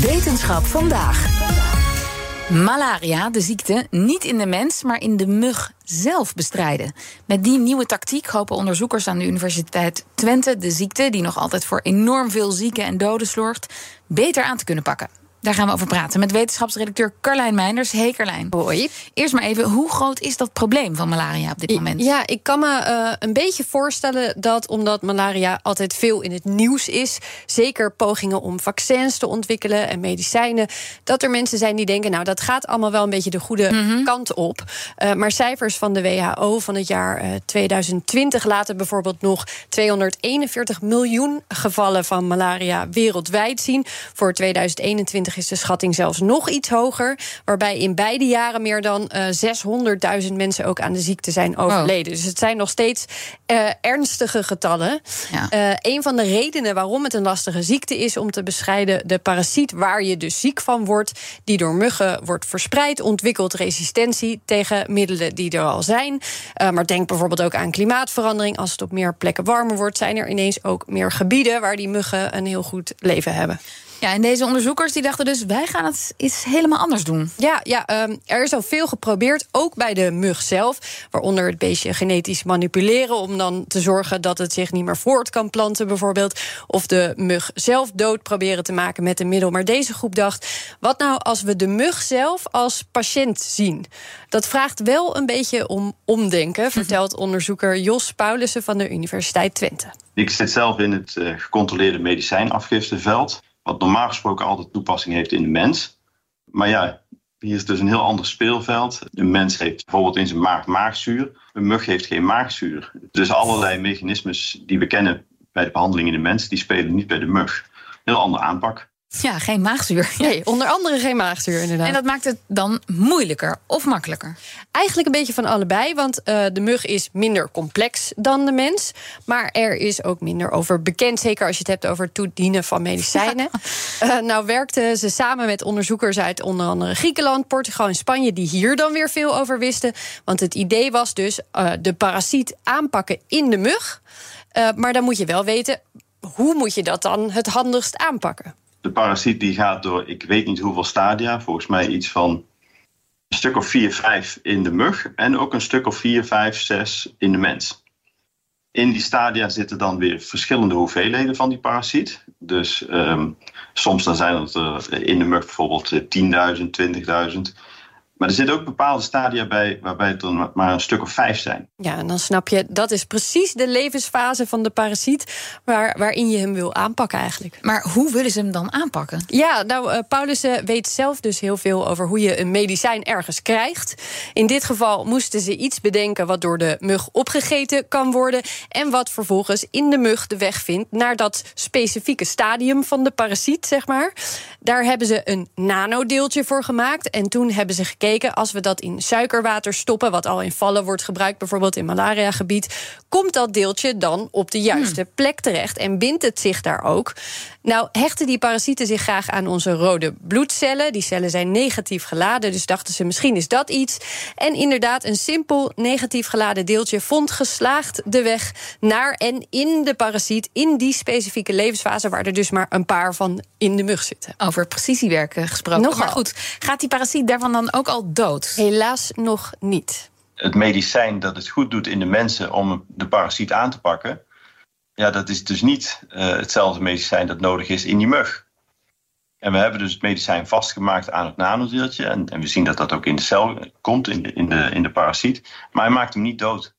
Wetenschap vandaag. Malaria, de ziekte, niet in de mens, maar in de mug zelf bestrijden. Met die nieuwe tactiek hopen onderzoekers aan de Universiteit Twente de ziekte, die nog altijd voor enorm veel zieken en doden zorgt, beter aan te kunnen pakken. Daar gaan we over praten met wetenschapsredacteur Carlijn Meinders. Hey Carlijn. Hoi. Eerst maar even, hoe groot is dat probleem van malaria op dit moment? Ja, ik kan me uh, een beetje voorstellen dat omdat malaria altijd veel in het nieuws is, zeker pogingen om vaccins te ontwikkelen en medicijnen, dat er mensen zijn die denken, nou dat gaat allemaal wel een beetje de goede mm -hmm. kant op. Uh, maar cijfers van de WHO van het jaar uh, 2020 laten bijvoorbeeld nog 241 miljoen gevallen van malaria wereldwijd zien. Voor 2021 is de schatting zelfs nog iets hoger. Waarbij in beide jaren meer dan uh, 600.000 mensen ook aan de ziekte zijn overleden. Oh. Dus het zijn nog steeds uh, ernstige getallen. Ja. Uh, een van de redenen waarom het een lastige ziekte is om te bestrijden, de parasiet waar je dus ziek van wordt, die door muggen wordt verspreid, ontwikkelt resistentie tegen middelen die er al zijn. Maar denk bijvoorbeeld ook aan klimaatverandering. Als het op meer plekken warmer wordt, zijn er ineens ook meer gebieden waar die muggen een heel goed leven hebben. Ja, en deze onderzoekers die dachten dus, wij gaan het iets helemaal anders doen. Ja, ja um, er is al veel geprobeerd, ook bij de mug zelf. Waaronder het beestje genetisch manipuleren... om dan te zorgen dat het zich niet meer voort kan planten bijvoorbeeld. Of de mug zelf dood proberen te maken met een middel. Maar deze groep dacht, wat nou als we de mug zelf als patiënt zien? Dat vraagt wel een beetje om omdenken... vertelt onderzoeker Jos Paulussen van de Universiteit Twente. Ik zit zelf in het uh, gecontroleerde medicijnafgifteveld wat normaal gesproken altijd toepassing heeft in de mens. Maar ja, hier is dus een heel ander speelveld. Een mens heeft bijvoorbeeld in zijn maag maagzuur. Een mug heeft geen maagzuur. Dus allerlei mechanismes die we kennen bij de behandeling in de mens, die spelen niet bij de mug. Heel andere aanpak. Ja, geen maagzuur. Nee, onder andere geen maagzuur, inderdaad. En dat maakt het dan moeilijker of makkelijker? Eigenlijk een beetje van allebei, want uh, de mug is minder complex dan de mens. Maar er is ook minder over bekend, zeker als je het hebt over het toedienen van medicijnen. Ja. Uh, nou werkten ze samen met onderzoekers uit onder andere Griekenland, Portugal en Spanje, die hier dan weer veel over wisten. Want het idee was dus uh, de parasiet aanpakken in de mug. maar dan moet je wel weten, hoe moet je dat dan het handigst aanpakken? De parasiet die gaat door, ik weet niet hoeveel stadia, volgens mij iets van een stuk of 4, 5 in de mug en ook een stuk of 4, 5, 6 in de mens. In die stadia zitten dan weer verschillende hoeveelheden van die parasiet. Dus um, soms dan zijn het er in de mug bijvoorbeeld 10.000, 20.000. Maar er zitten ook bepaalde stadia bij waarbij het er maar een stuk of vijf zijn. Ja, en dan snap je, dat is precies de levensfase van de parasiet waar, waarin je hem wil aanpakken eigenlijk. Maar hoe willen ze hem dan aanpakken? Ja, nou, uh, Paulussen weet zelf dus heel veel over hoe je een medicijn ergens krijgt. In dit geval moesten ze iets bedenken wat door de mug opgegeten kan worden. En wat vervolgens in de mug de weg vindt naar dat specifieke stadium van de parasiet, zeg maar. Daar hebben ze een nanodeeltje voor gemaakt. En toen hebben ze gekeken als we dat in suikerwater stoppen, wat al in vallen wordt gebruikt, bijvoorbeeld in malariagebied, komt dat deeltje dan op de juiste hmm. plek terecht en bindt het zich daar ook. Nou, hechten die parasieten zich graag aan onze rode bloedcellen. Die cellen zijn negatief geladen, dus dachten ze misschien is dat iets. En inderdaad, een simpel negatief geladen deeltje vond geslaagd de weg naar en in de parasiet, in die specifieke levensfase, waar er dus maar een paar van in de mug zitten. Over precisiewerken gesproken. Nogal. Maar goed, gaat die parasiet daarvan dan ook al dood? Helaas nog niet. Het medicijn dat het goed doet in de mensen om de parasiet aan te pakken, ja, dat is dus niet uh, hetzelfde medicijn dat nodig is in die mug. En we hebben dus het medicijn vastgemaakt aan het nanodeeltje. En, en we zien dat dat ook in de cel komt, in de, in, de, in de parasiet. Maar hij maakt hem niet dood.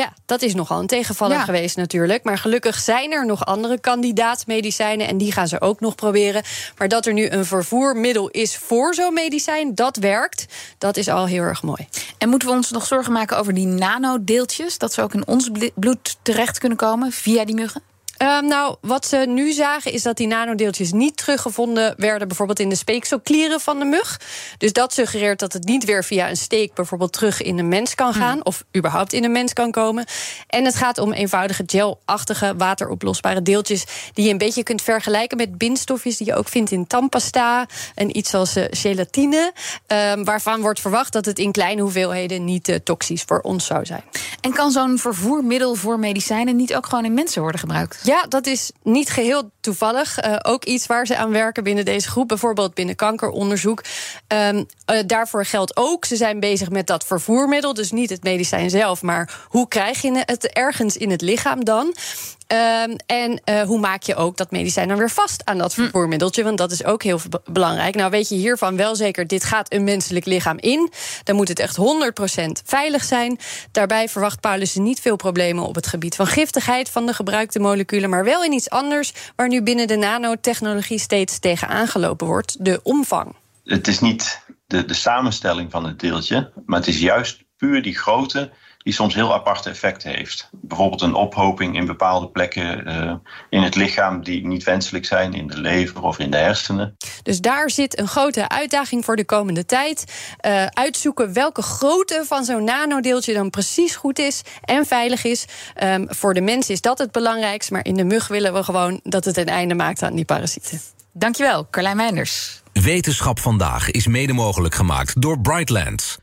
Ja, dat is nogal een tegenvaller ja. geweest natuurlijk. Maar gelukkig zijn er nog andere kandidaatmedicijnen... en die gaan ze ook nog proberen. Maar dat er nu een vervoermiddel is voor zo'n medicijn, dat werkt. Dat is al heel erg mooi. En moeten we ons nog zorgen maken over die nanodeeltjes? Dat ze ook in ons bloed terecht kunnen komen via die muggen? Um, nou, wat ze nu zagen is dat die nanodeeltjes niet teruggevonden werden, bijvoorbeeld in de speekselklieren van de mug. Dus dat suggereert dat het niet weer via een steek bijvoorbeeld terug in een mens kan gaan, hmm. of überhaupt in een mens kan komen. En het gaat om eenvoudige gelachtige wateroplosbare deeltjes die je een beetje kunt vergelijken met bindstofjes die je ook vindt in tandpasta en iets als uh, gelatine, um, waarvan wordt verwacht dat het in kleine hoeveelheden niet uh, toxisch voor ons zou zijn. En kan zo'n vervoermiddel voor medicijnen niet ook gewoon in mensen worden gebruikt? Ja, dat is niet geheel toevallig. Uh, ook iets waar ze aan werken binnen deze groep, bijvoorbeeld binnen kankeronderzoek. Um, uh, daarvoor geldt ook, ze zijn bezig met dat vervoermiddel, dus niet het medicijn zelf, maar hoe krijg je het ergens in het lichaam dan? Um, en uh, hoe maak je ook dat medicijn dan weer vast aan dat hm. vervoermiddeltje? Want dat is ook heel belangrijk. Nou, weet je hiervan wel zeker, dit gaat een menselijk lichaam in. Dan moet het echt 100% veilig zijn. Daarbij verwacht Paulus niet veel problemen op het gebied van giftigheid van de gebruikte moleculen, maar wel in iets anders waar nu binnen de nanotechnologie steeds tegen aangelopen wordt: de omvang. Het is niet de, de samenstelling van het deeltje, maar het is juist puur die grootte die soms heel aparte effecten heeft. Bijvoorbeeld een ophoping in bepaalde plekken uh, in het lichaam die niet wenselijk zijn, in de lever of in de hersenen. Dus daar zit een grote uitdaging voor de komende tijd. Uh, uitzoeken welke grootte van zo'n nanodeeltje dan precies goed is en veilig is. Um, voor de mens is dat het belangrijkst, maar in de mug willen we gewoon dat het een einde maakt aan die parasieten. Dankjewel, Carlijn Meinders. Wetenschap vandaag is mede mogelijk gemaakt door Brightlands.